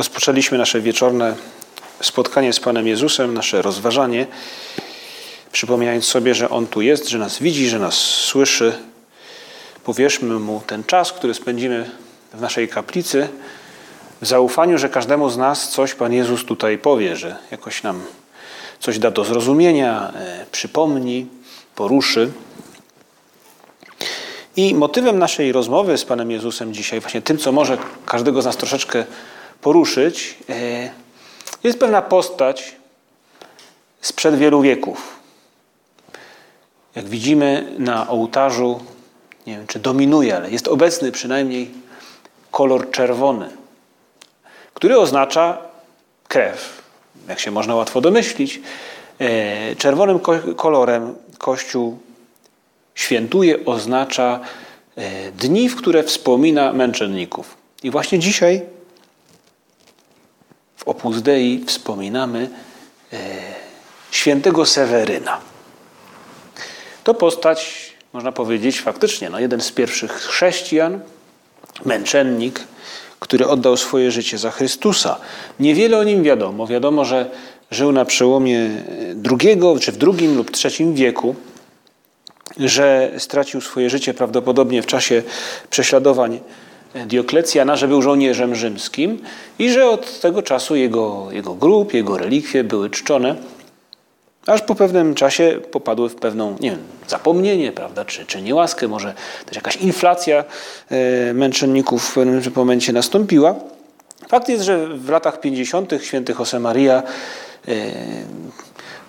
Rozpoczęliśmy nasze wieczorne spotkanie z Panem Jezusem, nasze rozważanie, przypominając sobie, że On tu jest, że nas widzi, że nas słyszy. Powierzmy Mu ten czas, który spędzimy w naszej kaplicy, w zaufaniu, że każdemu z nas coś Pan Jezus tutaj powie, że jakoś nam coś da do zrozumienia, e, przypomni, poruszy. I motywem naszej rozmowy z Panem Jezusem dzisiaj, właśnie tym, co może każdego z nas troszeczkę poruszyć, e, jest pewna postać sprzed wielu wieków. Jak widzimy na ołtarzu, nie wiem czy dominuje, ale jest obecny przynajmniej kolor czerwony, który oznacza krew. Jak się można łatwo domyślić, e, czerwonym kolorem Kościół świętuje, oznacza e, dni, w które wspomina męczenników. I właśnie dzisiaj w Opus Dei wspominamy e, świętego Seweryna. To postać, można powiedzieć, faktycznie no, jeden z pierwszych chrześcijan, męczennik, który oddał swoje życie za Chrystusa. Niewiele o nim wiadomo. Wiadomo, że żył na przełomie drugiego, czy w drugim lub trzecim wieku, że stracił swoje życie prawdopodobnie w czasie prześladowań Dioklecjana, że był żołnierzem rzymskim i że od tego czasu jego, jego grób, jego relikwie były czczone, aż po pewnym czasie popadły w pewną, nie wiem, zapomnienie, prawda, czy, czy niełaskę, może też jakaś inflacja e, męczenników w pewnym momencie nastąpiła. Fakt jest, że w latach 50. święty Josemaria e,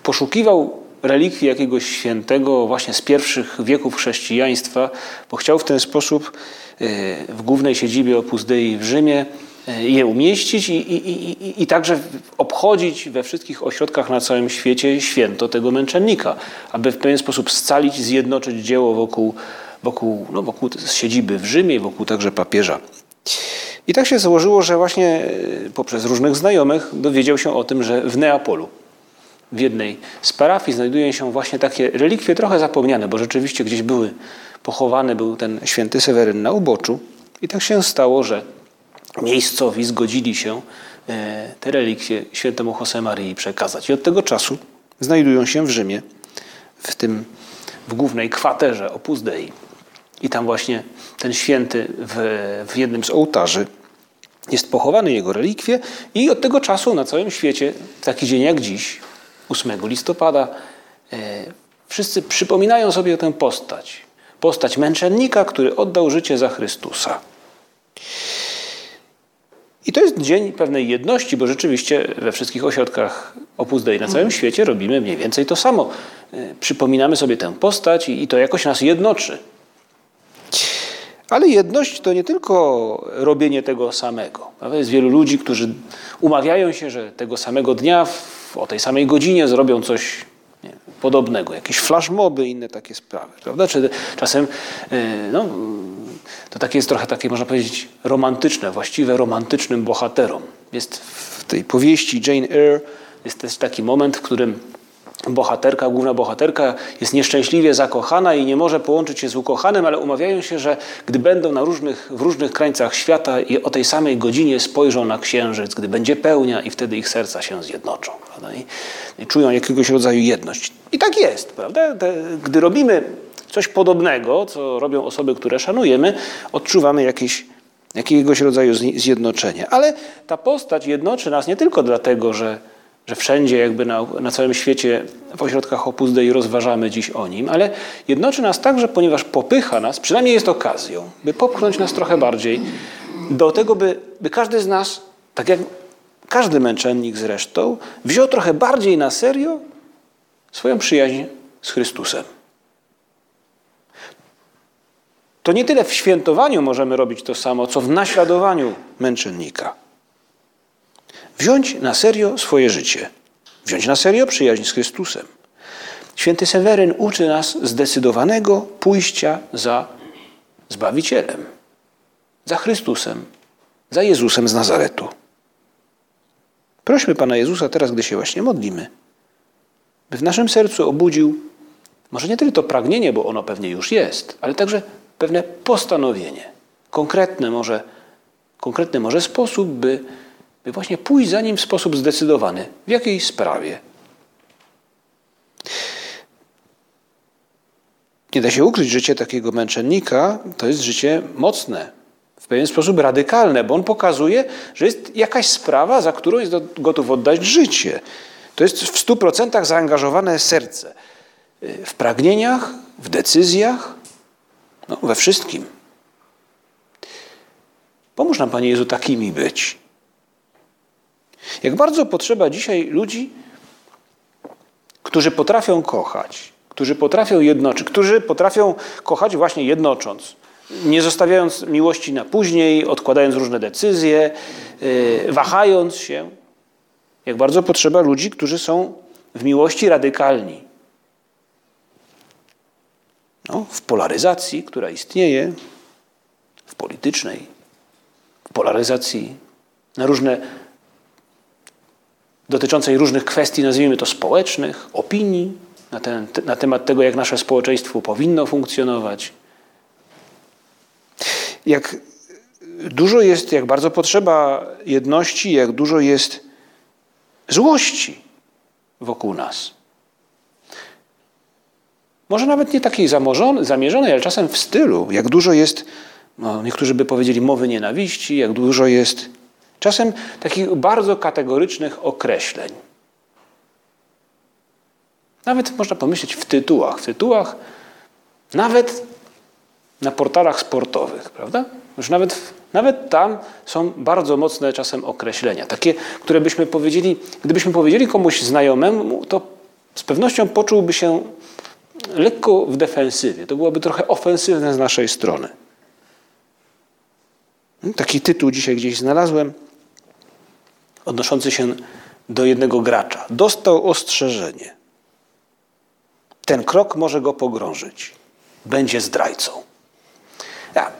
poszukiwał relikwii jakiegoś świętego właśnie z pierwszych wieków chrześcijaństwa, bo chciał w ten sposób e, w głównej siedzibie Opus Dei w Rzymie e, je umieścić i, i, i, i także obchodzić we wszystkich ośrodkach na całym świecie święto tego męczennika, aby w pewien sposób scalić, zjednoczyć dzieło wokół, wokół, no, wokół siedziby w Rzymie i wokół także papieża. I tak się założyło, że właśnie e, poprzez różnych znajomych dowiedział się o tym, że w Neapolu w jednej z parafii znajdują się właśnie takie relikwie trochę zapomniane, bo rzeczywiście gdzieś były pochowane, był ten święty Seweryn na uboczu. I tak się stało, że miejscowi zgodzili się e, te relikwie świętemu Josemarii przekazać. I od tego czasu znajdują się w Rzymie, w tym w głównej kwaterze Opus Dei. I tam właśnie ten święty w, w jednym z ołtarzy jest pochowany, jego relikwie i od tego czasu na całym świecie, taki dzień jak dziś, 8 listopada, e, wszyscy przypominają sobie tę postać. Postać męczennika, który oddał życie za Chrystusa. I to jest dzień pewnej jedności, bo rzeczywiście we wszystkich ośrodkach Opus Dei na całym świecie robimy mniej więcej to samo. E, przypominamy sobie tę postać i to jakoś nas jednoczy. Ale jedność to nie tylko robienie tego samego. Jest wielu ludzi, którzy umawiają się, że tego samego dnia o tej samej godzinie zrobią coś nie, podobnego, jakieś flashmoby, inne takie sprawy, prawda? Czy czasem e, no, to takie jest trochę takie, można powiedzieć, romantyczne, właściwe romantycznym bohaterom. Jest w tej powieści Jane Eyre jest też taki moment, w którym bohaterka, główna bohaterka jest nieszczęśliwie zakochana i nie może połączyć się z ukochanym, ale umawiają się, że gdy będą na różnych, w różnych krańcach świata i o tej samej godzinie spojrzą na księżyc, gdy będzie pełnia i wtedy ich serca się zjednoczą. I, I, czują jakiegoś rodzaju jedność. I tak jest, prawda? Te, gdy robimy coś podobnego, co robią osoby, które szanujemy, odczuwamy jakieś jakiegoś rodzaju zjednoczenie. Ale ta postać jednoczy nas nie tylko dlatego, że że wszędzie jakby na, na całym świecie w ośrodkach Opus Dei rozważamy dziś o nim, ale jednoczy nas także, ponieważ popycha nas, przynajmniej jest okazją, by popchnąć nas trochę bardziej do tego, by, by każdy z nas, tak jak każdy męczennik zresztą, wziął trochę bardziej na serio swoją przyjaźń z Chrystusem. To nie tyle w świętowaniu możemy robić to samo, co w naśladowaniu męczennika. Wziąć na serio swoje życie. Wziąć na serio przyjaźń z Chrystusem. Święty Seweryn uczy nas zdecydowanego pójścia za Zbawicielem, za Chrystusem, za Jezusem z Nazaretu. Prośmy Pana Jezusa teraz, gdy się właśnie modlimy, by w naszym sercu obudził może nie tylko to pragnienie, bo ono pewnie już jest, ale także pewne postanowienie, konkretne może, konkretny może sposób, by, by właśnie pójść za Nim w sposób zdecydowany, w jakiejś sprawie. Nie da się ukryć, życie takiego męczennika to jest życie mocne, w pewien sposób radykalne, bo on pokazuje, że jest jakaś sprawa, za którą jest gotów oddać życie. To jest w stu procentach zaangażowane serce. W pragnieniach, w decyzjach, no, we wszystkim. Pomóż nam, Panie Jezu, takimi być. Jak bardzo potrzeba dzisiaj ludzi, którzy potrafią kochać, którzy potrafią jednoczyć, którzy potrafią kochać właśnie jednocząc, nie zostawiając miłości na później, odkładając różne decyzje, yy, wahając się. Jak bardzo potrzeba ludzi, którzy są w miłości radykalni. No, w polaryzacji, która istnieje, w politycznej, w polaryzacji na różne dotyczącej różnych kwestii, nazwijmy to społecznych, opinii na, ten, na temat tego, jak nasze społeczeństwo powinno funkcjonować. Jak dużo jest, jak bardzo potrzeba jedności, jak dużo jest złości wokół nas. Może nawet nie takiej zamierzonej, ale czasem w stylu, jak dużo jest, no niektórzy by powiedzieli, mowy nienawiści, jak dużo jest czasem takich bardzo kategorycznych określeń. Nawet można pomyśleć w tytułach. W tytułach, nawet na portalach sportowych, prawda? Już nawet, nawet tam są bardzo mocne czasem określenia. Takie, które byśmy powiedzieli, gdybyśmy powiedzieli komuś znajomemu, to z pewnością poczułby się lekko w defensywie. To byłoby trochę ofensywne z naszej strony. Taki tytuł dzisiaj gdzieś znalazłem, odnoszący się do jednego gracza. Dostał ostrzeżenie. Ten krok może go pogrążyć. Będzie zdrajcą. Ja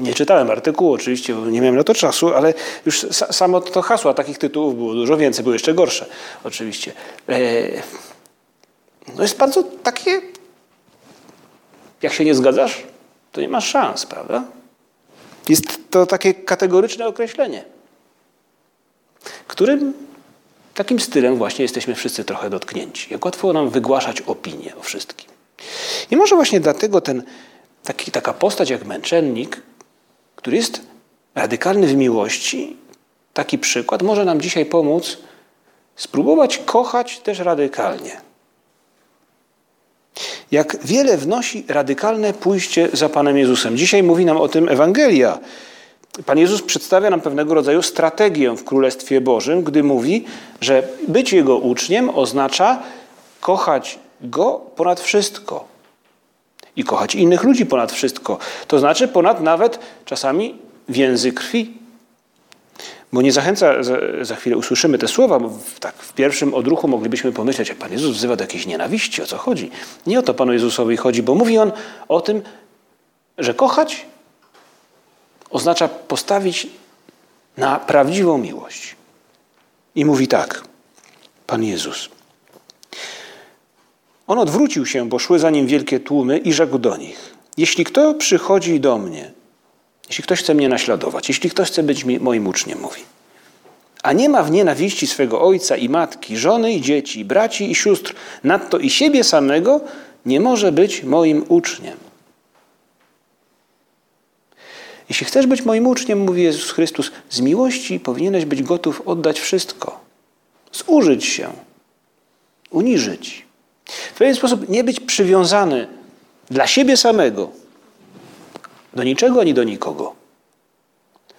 nie czytałem artykułu, oczywiście, bo nie miałem na to czasu, ale już samo to hasło, takich tytułów było dużo więcej, były jeszcze gorsze, oczywiście. E, no jest bardzo takie, jak się nie zgadzasz, to nie masz szans, prawda? Jest to takie kategoryczne określenie, którym takim stylem właśnie jesteśmy wszyscy trochę dotknięci. Jak łatwo nam wygłaszać opinię o wszystkim. I może właśnie dlatego ten, taki, taka postać jak męczennik, który jest radykalny w miłości, taki przykład może nam dzisiaj pomóc spróbować kochać też radykalnie. Jak wiele wnosi radykalne pójście za Panem Jezusem. Dzisiaj mówi nam o tym Ewangelia. Pan Jezus przedstawia nam pewnego rodzaju strategię w Królestwie Bożym, gdy mówi, że być Jego uczniem oznacza kochać Go ponad wszystko i kochać innych ludzi ponad wszystko. To znaczy ponad nawet czasami więzy krwi. Bo nie zachęca, za, za chwilę usłyszymy te słowa, bo w, tak w pierwszym odruchu moglibyśmy pomyśleć, że Pan Jezus wzywa do jakiejś nienawiści, o co chodzi. Nie o to Panu Jezusowi chodzi, bo mówi On o tym, że kochać oznacza postawić na prawdziwą miłość. I mówi tak, Pan Jezus. On odwrócił się, bo szły za nim wielkie tłumy i rzekł do nich: Jeśli kto przychodzi do mnie, jeśli ktoś chce mnie naśladować, jeśli ktoś chce być moim uczniem, mówi, a nie ma w nienawiści swego ojca i matki, żony i dzieci, braci i sióstr, nadto i siebie samego, nie może być moim uczniem. Jeśli chcesz być moim uczniem, mówi Jezus Chrystus, z miłości powinieneś być gotów oddać wszystko, zużyć się, uniżyć. W pewien sposób nie być przywiązany dla siebie samego do niczego ani do nikogo,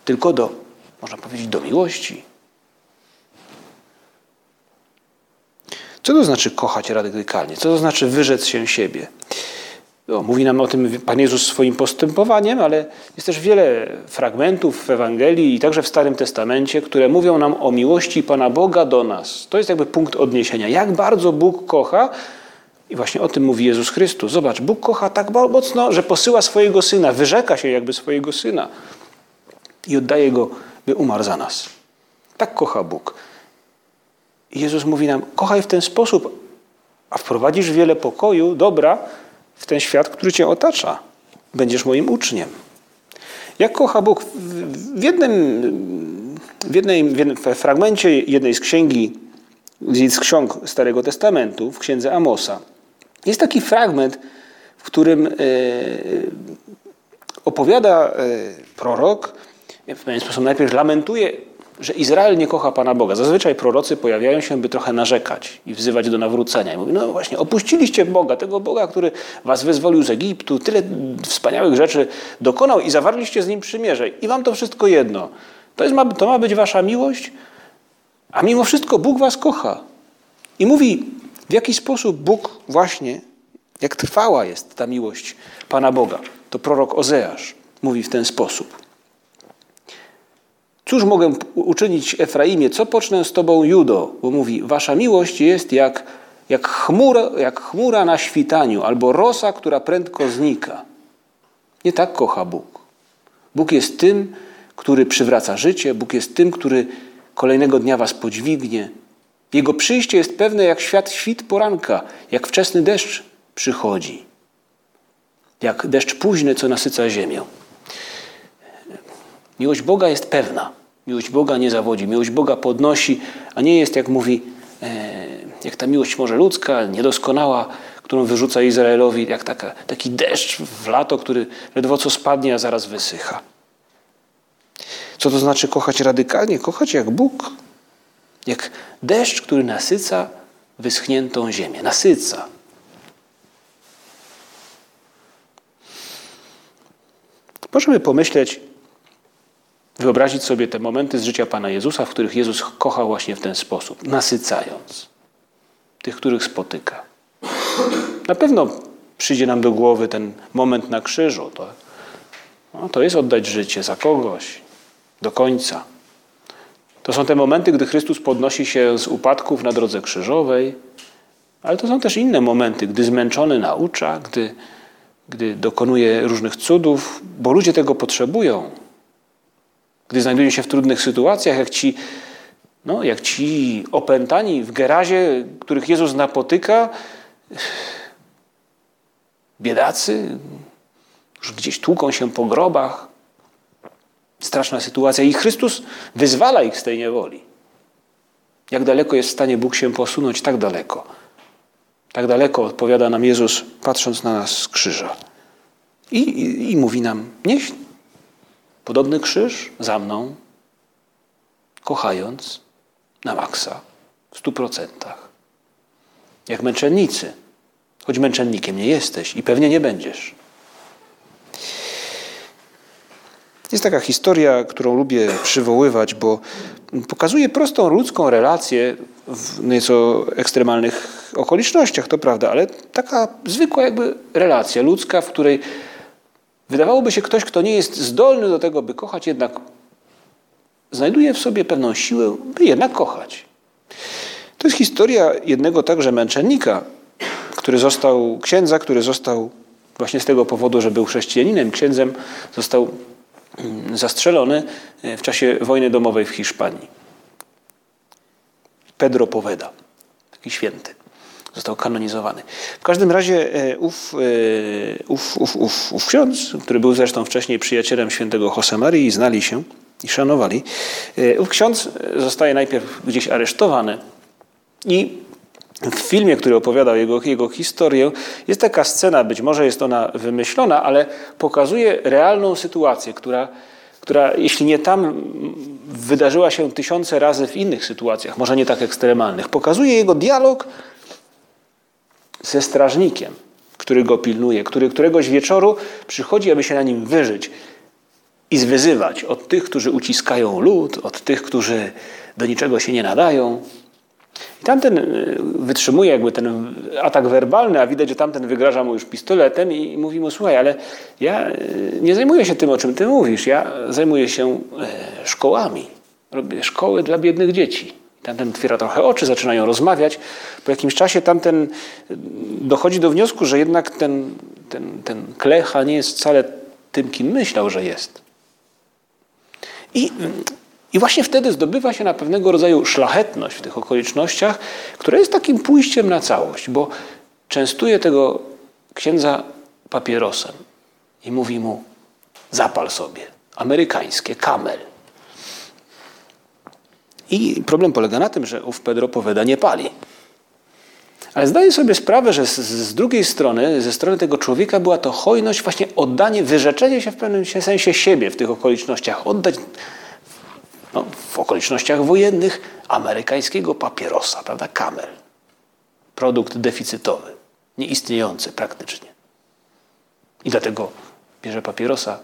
tylko do, można powiedzieć, do miłości. Co to znaczy kochać radykalnie? Co to znaczy wyrzec się siebie? No, mówi nam o tym Pan Jezus swoim postępowaniem, ale jest też wiele fragmentów w Ewangelii i także w Starym Testamencie, które mówią nam o miłości Pana Boga do nas. To jest jakby punkt odniesienia. Jak bardzo Bóg kocha, i właśnie o tym mówi Jezus Chrystus. Zobacz, Bóg kocha tak mocno, że posyła swojego Syna, wyrzeka się jakby swojego Syna i oddaje Go, by umarł za nas. Tak kocha Bóg. I Jezus mówi nam, kochaj w ten sposób, a wprowadzisz wiele pokoju, dobra w ten świat, który Cię otacza. Będziesz moim uczniem. Jak kocha Bóg? W jednym, w jednej, w fragmencie jednej z księgi, z ksiąg Starego Testamentu, w księdze Amosa, jest taki fragment, w którym e, opowiada e, prorok, w pewien sposób najpierw lamentuje, że Izrael nie kocha Pana Boga. Zazwyczaj prorocy pojawiają się, by trochę narzekać i wzywać do nawrócenia. I mówi, no właśnie, opuściliście Boga, tego Boga, który was wyzwolił z Egiptu, tyle wspaniałych rzeczy dokonał i zawarliście z Nim przymierze. I wam to wszystko jedno. To, jest, to ma być wasza miłość, a mimo wszystko Bóg was kocha. I mówi, w jaki sposób Bóg właśnie, jak trwała jest ta miłość Pana Boga. To prorok Ozeasz mówi w ten sposób. Cóż mogę uczynić Efraimie? Co pocznę z Tobą, Judo? Bo mówi, Wasza miłość jest jak, jak, chmura, jak chmura na świtaniu, albo rosa, która prędko znika. Nie tak kocha Bóg. Bóg jest tym, który przywraca życie, Bóg jest tym, który kolejnego dnia Was podźwignie. Jego przyjście jest pewne jak świat świt poranka, jak wczesny deszcz przychodzi, jak deszcz późny, co nasyca ziemię. Miłość Boga jest pewna. Miłość Boga nie zawodzi. Miłość Boga podnosi, a nie jest, jak mówi, e, jak ta miłość może ludzka, niedoskonała, którą wyrzuca Izraelowi, jak taka, taki deszcz w lato, który ledwo co spadnie, a zaraz wysycha. Co to znaczy kochać radykalnie? Kochać jak Bóg. Jak deszcz, który nasyca wyschniętą ziemię. Nasyca. Możemy pomyśleć, wyobrazić sobie te momenty z życia Pana Jezusa, w których Jezus kochał właśnie w ten sposób, nasycając tych, których spotyka. Na pewno przyjdzie nam do głowy ten moment na krzyżu. To, no, to jest oddać życie za kogoś do końca. To są te momenty, gdy Chrystus podnosi się z upadków na drodze krzyżowej, ale to są też inne momenty, gdy zmęczony naucza, gdy, gdy dokonuje różnych cudów, bo ludzie tego potrzebują. Gdy znajdują się w trudnych sytuacjach, jak ci, no, jak ci opętani w Gerazie, których Jezus napotyka, biedacy, już gdzieś tłuką się po grobach. Straszna sytuacja. I Chrystus wyzwala ich z tej niewoli. Jak daleko jest w stanie Bóg się posunąć? Tak daleko. Tak daleko odpowiada nam Jezus, patrząc na nas z krzyża. I, i, i mówi nam: Nieś Podobny krzyż za mną, kochając na maksa w stu procentach. Jak męczennicy, choć męczennikiem nie jesteś i pewnie nie będziesz. Jest taka historia, którą lubię przywoływać, bo pokazuje prostą ludzką relację w nieco ekstremalnych okolicznościach, to prawda, ale taka zwykła jakby relacja ludzka, w której Wydawałoby się, ktoś, kto nie jest zdolny do tego, by kochać, jednak znajduje w sobie pewną siłę, by jednak kochać. To jest historia jednego także męczennika, który został, księdza, który został właśnie z tego powodu, że był chrześcijaninem, księdzem, został mm, zastrzelony e, w czasie wojny domowej w Hiszpanii. Pedro Poveda, taki święty został kanonizowany. W każdym razie e, ów, e, ów, ów, ów, ów ksiądz, który był zresztą wcześniej przyjacielem świętego Josemarii i znali się i szanowali, e, ów ksiądz zostaje najpierw gdzieś aresztowany i w filmie, który opowiadał jego, jego historię, jest taka scena, być może jest ona wymyślona, ale pokazuje realną sytuację, która, która jeśli nie tam, wydarzyła się tysiące razy w innych sytuacjach, może nie tak ekstremalnych. Pokazuje jego dialog ze strażnikiem, który go pilnuje, który któregoś wieczoru przychodzi, aby się na nim wyżyć i zwyzywać od tych, którzy uciskają lud, od tych, którzy do niczego się nie nadają. I tamten y, wytrzymuje jakby ten atak werbalny, a widać, że tamten wygraża mu już pistoletem i mówi mu, słuchaj, ale ja y, nie zajmuję się tym, o czym ty mówisz. Ja zajmuję się e, szkołami. Robię szkoły dla biednych dzieci. Tamten otwiera trochę oczy, zaczynają rozmawiać. Po jakimś czasie tamten y, dochodzi do wniosku, że jednak ten, ten, ten klecha nie jest wcale tym, kim myślał, że jest. I i właśnie wtedy zdobywa się na pewnego rodzaju szlachetność w tych okolicznościach, która jest takim pójściem na całość, bo częstuje tego księdza papierosem i mówi mu: zapal sobie, amerykańskie, kamel. I problem polega na tym, że ów Pedro powiada nie pali. Ale zdaję sobie sprawę, że z, z, drugiej strony, ze strony tego człowieka była to hojność, właśnie oddanie, wyrzeczenie się w pewnym sensie siebie w tych okolicznościach, oddać no, w okolicznościach wojennych amerykańskiego papierosa, prawda? Camel. Produkt deficytowy, nieistniejący praktycznie. I dlatego bierze papierosa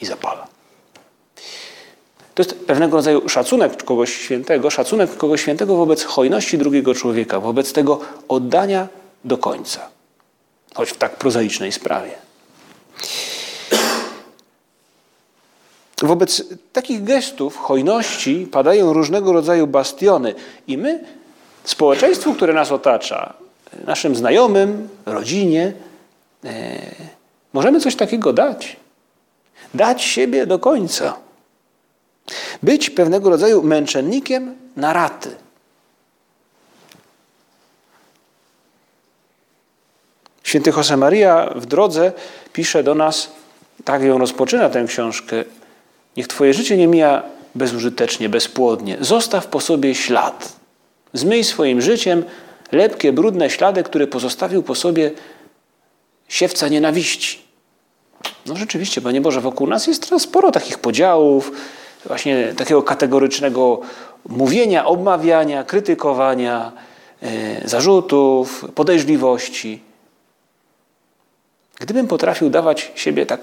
i zapala. To jest pewnego rodzaju szacunek kogoś świętego, szacunek kogoś świętego wobec hojności drugiego człowieka, wobec tego oddania do końca, choć w tak prozaicznej sprawie. Wobec takich gestów hojności padają różnego rodzaju bastiony i my, społeczeństwu, które nas otacza, naszym znajomym, rodzinie, e, możemy coś takiego dać. Dać siebie do końca. Być pewnego rodzaju męczennikiem na raty. Święty Josemaria w drodze pisze do nas, tak ją rozpoczyna tę książkę, Niech Twoje życie nie mija bezużytecznie, bezpłodnie. Zostaw po sobie ślad. Zmyj swoim życiem lepkie, brudne ślady, które pozostawił po sobie siewca nienawiści. No rzeczywiście, Panie Boże, wokół nas jest sporo takich podziałów, właśnie takiego kategorycznego mówienia, obmawiania, krytykowania, yy, zarzutów, podejrzliwości. Gdybym potrafił dawać siebie tak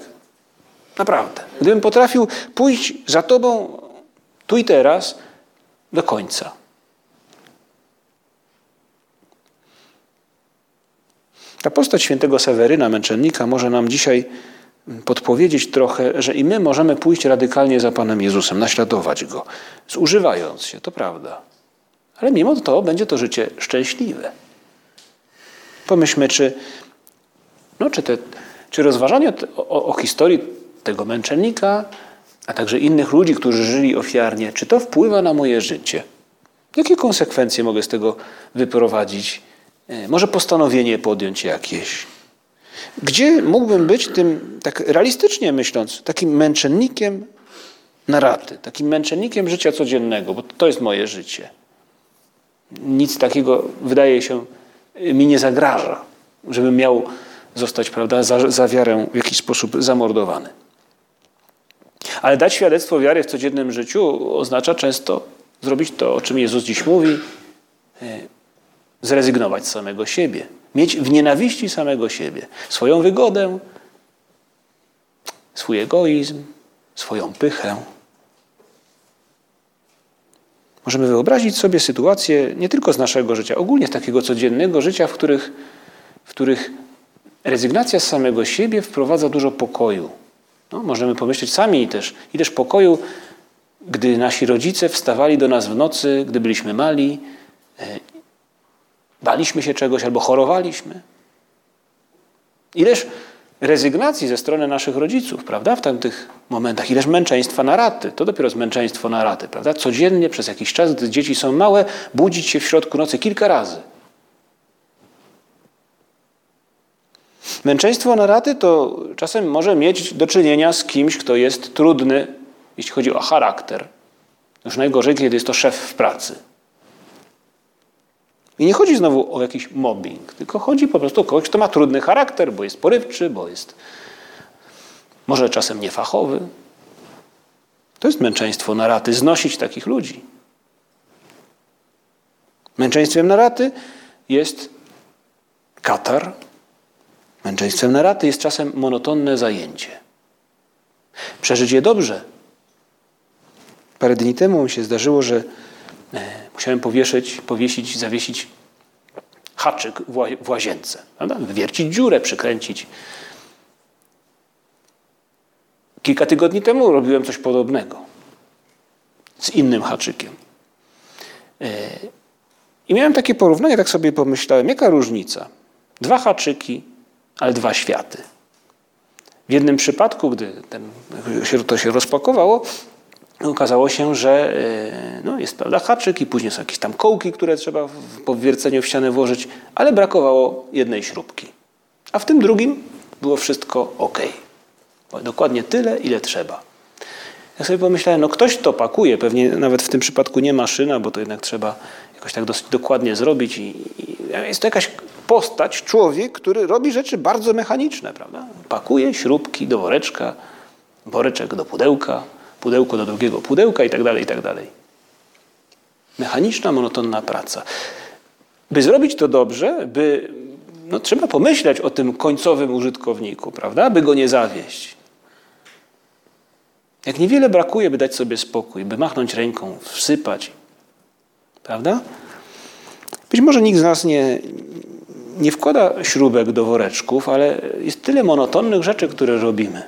Naprawdę. Gdybym potrafił pójść za Tobą tu i teraz do końca. Ta postać świętego Seweryna, męczennika, może nam dzisiaj podpowiedzieć trochę, że i my możemy pójść radykalnie za Panem Jezusem, naśladować Go, zużywając się, to prawda. Ale mimo to będzie to życie szczęśliwe. Pomyślmy, czy, no, czy, te, czy rozważanie o, o historii tego męczennika, a także innych ludzi, którzy żyli ofiarnie, czy to wpływa na moje życie? Jakie konsekwencje mogę z tego wyprowadzić? E, może postanowienie podjąć jakieś? Gdzie mógłbym być tym, tak realistycznie myśląc, takim męczennikiem na raty, takim męczennikiem życia codziennego, bo to jest moje życie. Nic takiego, wydaje się, mi nie zagraża, żebym miał zostać, prawda, za, za wiarę w jakiś sposób zamordowany. Ale dać świadectwo wiary w codziennym życiu oznacza często zrobić to, o czym Jezus dziś mówi, e, zrezygnować z samego siebie, mieć w nienawiści samego siebie swoją wygodę, swój egoizm, swoją pychę. Możemy wyobrazić sobie sytuację nie tylko z naszego życia, ogólnie z takiego codziennego życia, w których, w których rezygnacja z samego siebie wprowadza dużo pokoju, no, możemy pomyśleć sami też, i też pokoju, gdy nasi rodzice wstawali do nas w nocy, gdy byliśmy mali, e, baliśmy się czegoś albo chorowaliśmy. Ileż rezygnacji ze strony naszych rodziców, prawda, w tamtych momentach, ileż męczeństwa na raty. To dopiero jest męczeństwo na raty, prawda? Codziennie przez jakiś czas, gdy dzieci są małe, budzić się w środku nocy kilka razy. Męczeństwo na raty to czasem może mieć do czynienia z kimś, kto jest trudny, jeśli chodzi o charakter. Już najgorzej, kiedy jest to szef w pracy. I nie chodzi znowu o jakiś mobbing, tylko chodzi po prostu o kogoś, kto ma trudny charakter, bo jest porywczy, bo jest może czasem niefachowy. To jest męczeństwo na raty, znosić takich ludzi. Męczeństwem na raty jest katar, Męczeństwem na raty jest czasem monotonne zajęcie. Przeżyć je dobrze. Parę dni temu mi się zdarzyło, że Musiałem powieszyć, powiesić, zawiesić haczyk w łazience. Prawda? Wywiercić dziurę, przykręcić. Kilka tygodni temu robiłem coś podobnego z innym haczykiem. E, I miałem takie porównanie, tak sobie pomyślałem, jaka różnica? Dwa haczyki, ale dwa światy. W jednym przypadku, gdy ten, to się rozpakowało, okazało się, że e, no, jest prawda, haczyk i później są jakieś tam kołki, które trzeba po wierceniu w ścianę włożyć, ale brakowało jednej śrubki. A w tym drugim było wszystko ok. Dokładnie tyle, ile trzeba. Ja sobie pomyślałem, no ktoś to pakuje, pewnie nawet w tym przypadku nie maszyna, bo to jednak trzeba jakoś tak dosyć dokładnie zrobić. I, i jest to jakaś postać, człowiek, który robi rzeczy bardzo mechaniczne, prawda? Pakuje śrubki do woreczka, woreczek do pudełka, pudełko do drugiego pudełka i tak dalej, i tak dalej. Mechaniczna, monotonna praca. By zrobić to dobrze, by, no, trzeba pomyśleć o tym końcowym użytkowniku, prawda? By go nie zawieść. Jak niewiele brakuje, by dać sobie spokój, by machnąć ręką, wsypać. Prawda? Być może nikt z nas nie, nie wkłada śrubek do woreczków, ale jest tyle monotonnych rzeczy, które robimy,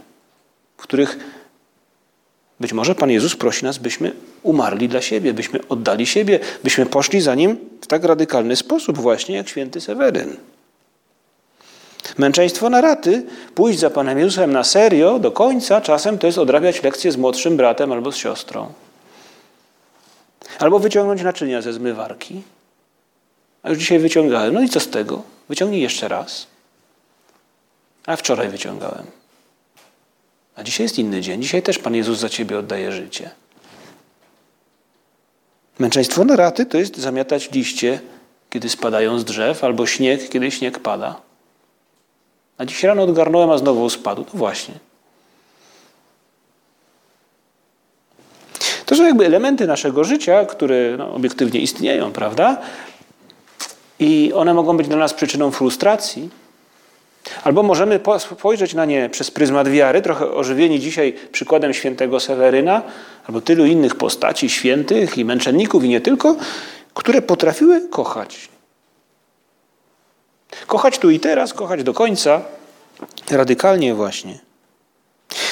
w których być może Pan Jezus prosi nas, byśmy umarli dla siebie, byśmy oddali siebie, byśmy poszli za Nim w tak radykalny sposób, właśnie jak święty Seweryn. Męczeństwo na raty, pójść za Panem Jezusem na serio, do końca, czasem to jest odrabiać lekcje z młodszym bratem albo z siostrą. Albo wyciągnąć naczynia ze zmywarki. A już dzisiaj wyciągałem. No i co z tego? Wyciągnij jeszcze raz. A wczoraj wyciągałem. A dzisiaj jest inny dzień. Dzisiaj też Pan Jezus za ciebie oddaje życie. Męczeństwo na raty to jest zamiatać liście, kiedy spadają z drzew, albo śnieg, kiedy śnieg pada. A dziś rano odgarnąłem, a znowu spadł. No właśnie. To są jakby elementy naszego życia, które no, obiektywnie istnieją, prawda? I one mogą być dla nas przyczyną frustracji. Albo możemy spojrzeć na nie przez pryzmat wiary, trochę ożywieni dzisiaj przykładem świętego Seweryna, albo tylu innych postaci świętych i męczenników i nie tylko, które potrafiły kochać. Kochać tu i teraz, kochać do końca, radykalnie właśnie.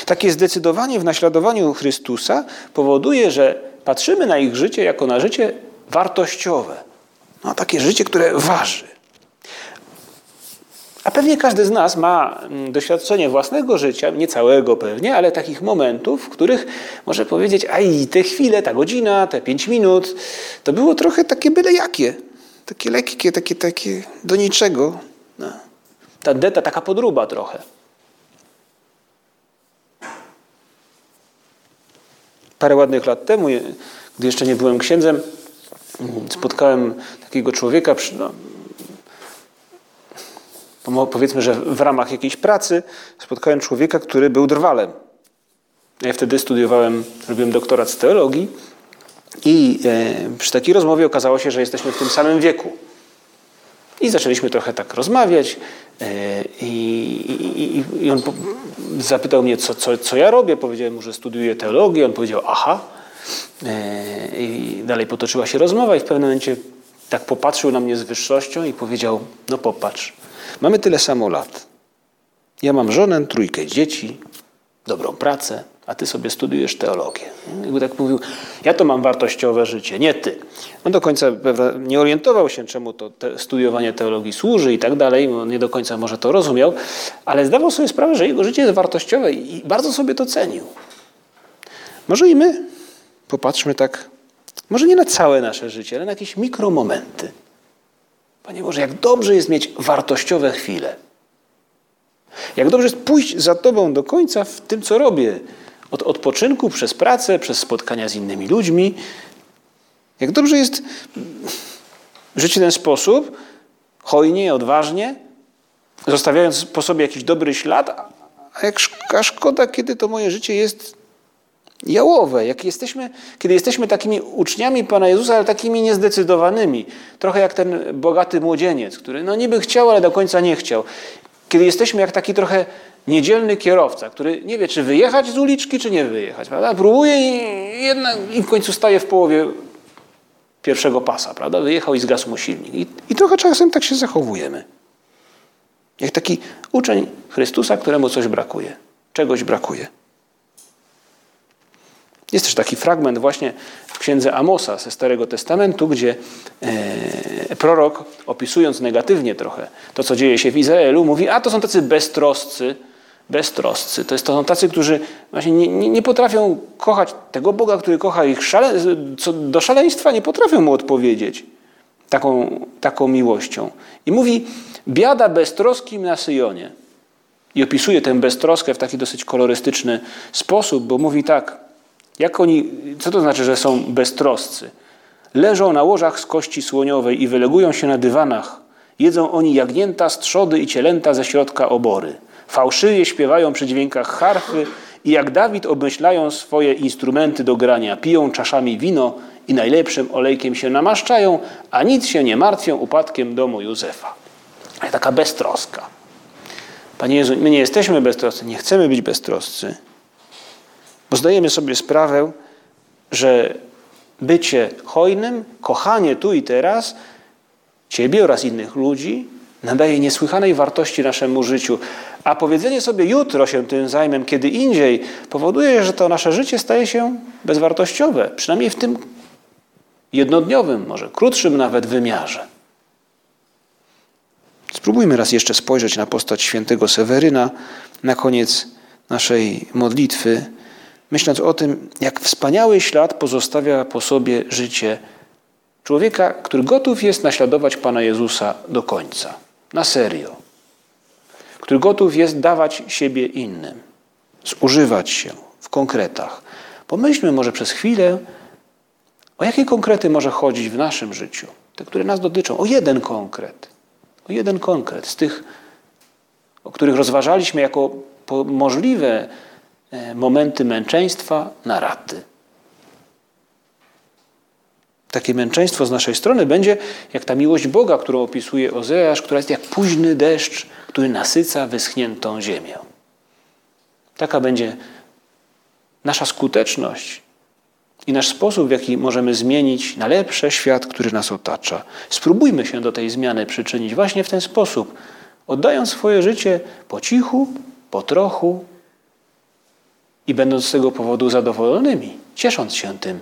Takie zdecydowanie w naśladowaniu Chrystusa powoduje, że patrzymy na ich życie jako na życie wartościowe. No, takie życie, które waży. A pewnie każdy z nas ma mm, doświadczenie własnego życia, nie całego pewnie, ale takich momentów, w których może powiedzieć, aj, te chwile, ta godzina, te pięć minut, to było trochę takie byle jakie. Takie lekkie, takie, takie do niczego. No. Ta deta, taka podruba trochę. Parę ładnych lat temu, gdy jeszcze nie byłem księdzem, spotkałem takiego człowieka, no, powiedzmy, że w ramach jakiejś pracy spotkałem człowieka, który był drwalem. Ja wtedy studiowałem, robiłem doktorat z teologii i e, przy takiej rozmowie okazało się, że jesteśmy w tym samym wieku. I zaczęliśmy trochę tak rozmawiać e, i, i, i on zapytał mnie, co, co, co ja robię. Powiedziałem mu, że studiuję teologię. On powiedział, aha. E, I dalej potoczyła się rozmowa i w pewnym momencie tak popatrzył na mnie z wyższością i powiedział, no popatrz, mamy tyle samo lat. Ja mam żonę, trójkę dzieci, dobrą pracę, a ty sobie studiujesz teologię. Jakby tak mówił, ja to mam wartościowe życie, nie ty. On do końca nie orientował się, czemu to te studiowanie teologii służy i tak dalej, nie do końca może to rozumiał, ale zdawał sobie sprawę, że jego życie jest wartościowe i bardzo sobie to cenił. Może i my popatrzmy tak, może nie na całe nasze życie, ale na jakieś mikromomenty. Panie Boże, jak dobrze jest mieć wartościowe chwile. Jak dobrze jest pójść za Tobą do końca w tym, co robię, od odpoczynku, przez pracę, przez spotkania z innymi ludźmi. Jak dobrze jest żyć w ten sposób, hojnie, odważnie, zostawiając po sobie jakiś dobry ślad, a jak szkoda, kiedy to moje życie jest jałowe, jak jesteśmy, kiedy jesteśmy takimi uczniami Pana Jezusa, ale takimi niezdecydowanymi. Trochę jak ten bogaty młodzieniec, który no niby chciał, ale do końca nie chciał. Kiedy jesteśmy jak taki trochę niedzielny kierowca, który nie wie, czy wyjechać z uliczki, czy nie wyjechać. Prawda? Próbuje i, jednak, i w końcu staje w połowie pierwszego pasa, prawda? Wyjechał i zgasł mu silnik. I, I trochę czasem tak się zachowujemy. Jak taki uczeń Chrystusa, któremu coś brakuje, czegoś brakuje. Jest też taki fragment właśnie w księdze Amosa ze Starego Testamentu, gdzie e, prorok, opisując negatywnie trochę to, co dzieje się w Izraelu, mówi, a to są tacy beztroscy, beztroscy. To, jest, to są tacy, którzy właśnie nie, nie, nie potrafią kochać tego Boga, który kocha ich szale, co do szaleństwa, nie potrafią mu odpowiedzieć taką, taką miłością. I mówi, biada beztroskim na Syjonie. I opisuje tę beztroskę w taki dosyć kolorystyczny sposób, bo mówi tak, jak oni, co to znaczy, że są beztroscy? Leżą na łożach z kości słoniowej i wylegują się na dywanach. Jedzą oni jagnięta, strzody i cielęta ze środka obory. Fałszywie śpiewają przy dźwiękach harfy i jak Dawid obmyślają swoje instrumenty do grania. Piją czaszami wino i najlepszym olejkiem się namaszczają, a nic się nie martwią upadkiem domu Józefa. Taka beztroska. Panie Jezu, my nie jesteśmy beztroscy, nie chcemy być beztroscy. Bo zdajemy sobie sprawę, że bycie hojnym, kochanie tu i teraz Ciebie oraz innych ludzi nadaje niesłychanej wartości naszemu życiu. A powiedzenie sobie jutro się tym zajmę, kiedy indziej, powoduje, że to nasze życie staje się bezwartościowe, przynajmniej w tym jednodniowym, może krótszym nawet wymiarze. Spróbujmy raz jeszcze spojrzeć na postać świętego Seweryna na koniec naszej modlitwy myśląc o tym, jak wspaniały ślad pozostawia po sobie życie człowieka, który gotów jest naśladować Pana Jezusa do końca, na serio, który gotów jest dawać siebie innym, zużywać się w konkretach. Pomyślmy może przez chwilę, o jakie konkrety może chodzić w naszym życiu, te, które nas dotyczą, o jeden konkret, o jeden konkret z tych, o których rozważaliśmy jako możliwe momenty męczeństwa na raty. Takie męczeństwo z naszej strony będzie jak ta miłość Boga, którą opisuje Ozeasz, która jest jak późny deszcz, który nasyca wyschniętą ziemię. Taka będzie nasza skuteczność i nasz sposób, w jaki możemy zmienić na lepsze świat, który nas otacza. Spróbujmy się do tej zmiany przyczynić właśnie w ten sposób, oddając swoje życie po cichu, po trochu, i będąc z tego powodu zadowolonymi, ciesząc się tym,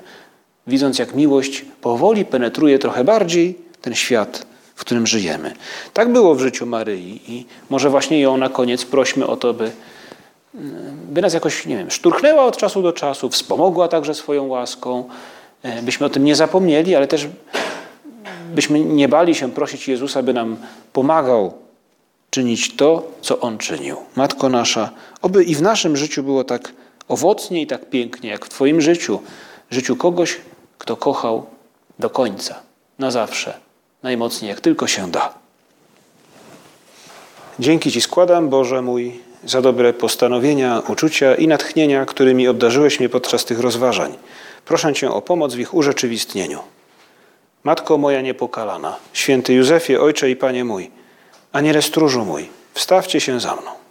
widząc jak miłość powoli penetruje trochę bardziej ten świat, w którym żyjemy. Tak było w życiu Maryi i może właśnie ją na koniec prośmy o to, by, by nas jakoś, nie wiem, szturchnęła od czasu do czasu, wspomogła także swoją łaską, e, byśmy o tym nie zapomnieli, ale też byśmy nie bali się prosić Jezusa, by nam pomagał czynić to, co On czynił. Matko nasza, oby i w naszym życiu było tak owocnie i tak pięknie, jak w Twoim życiu, życiu kogoś, kto kochał do końca, na zawsze, najmocniej jak tylko się da. Dzięki Ci składam, Boże mój, za dobre postanowienia, uczucia i natchnienia, którymi obdarzyłeś mnie podczas tych rozważań. Proszę Cię o pomoc w ich urzeczywistnieniu. Matko moja niepokalana, święty Józefie, Ojcze i Panie mój, aniele stróżu mój, wstawcie się za mną.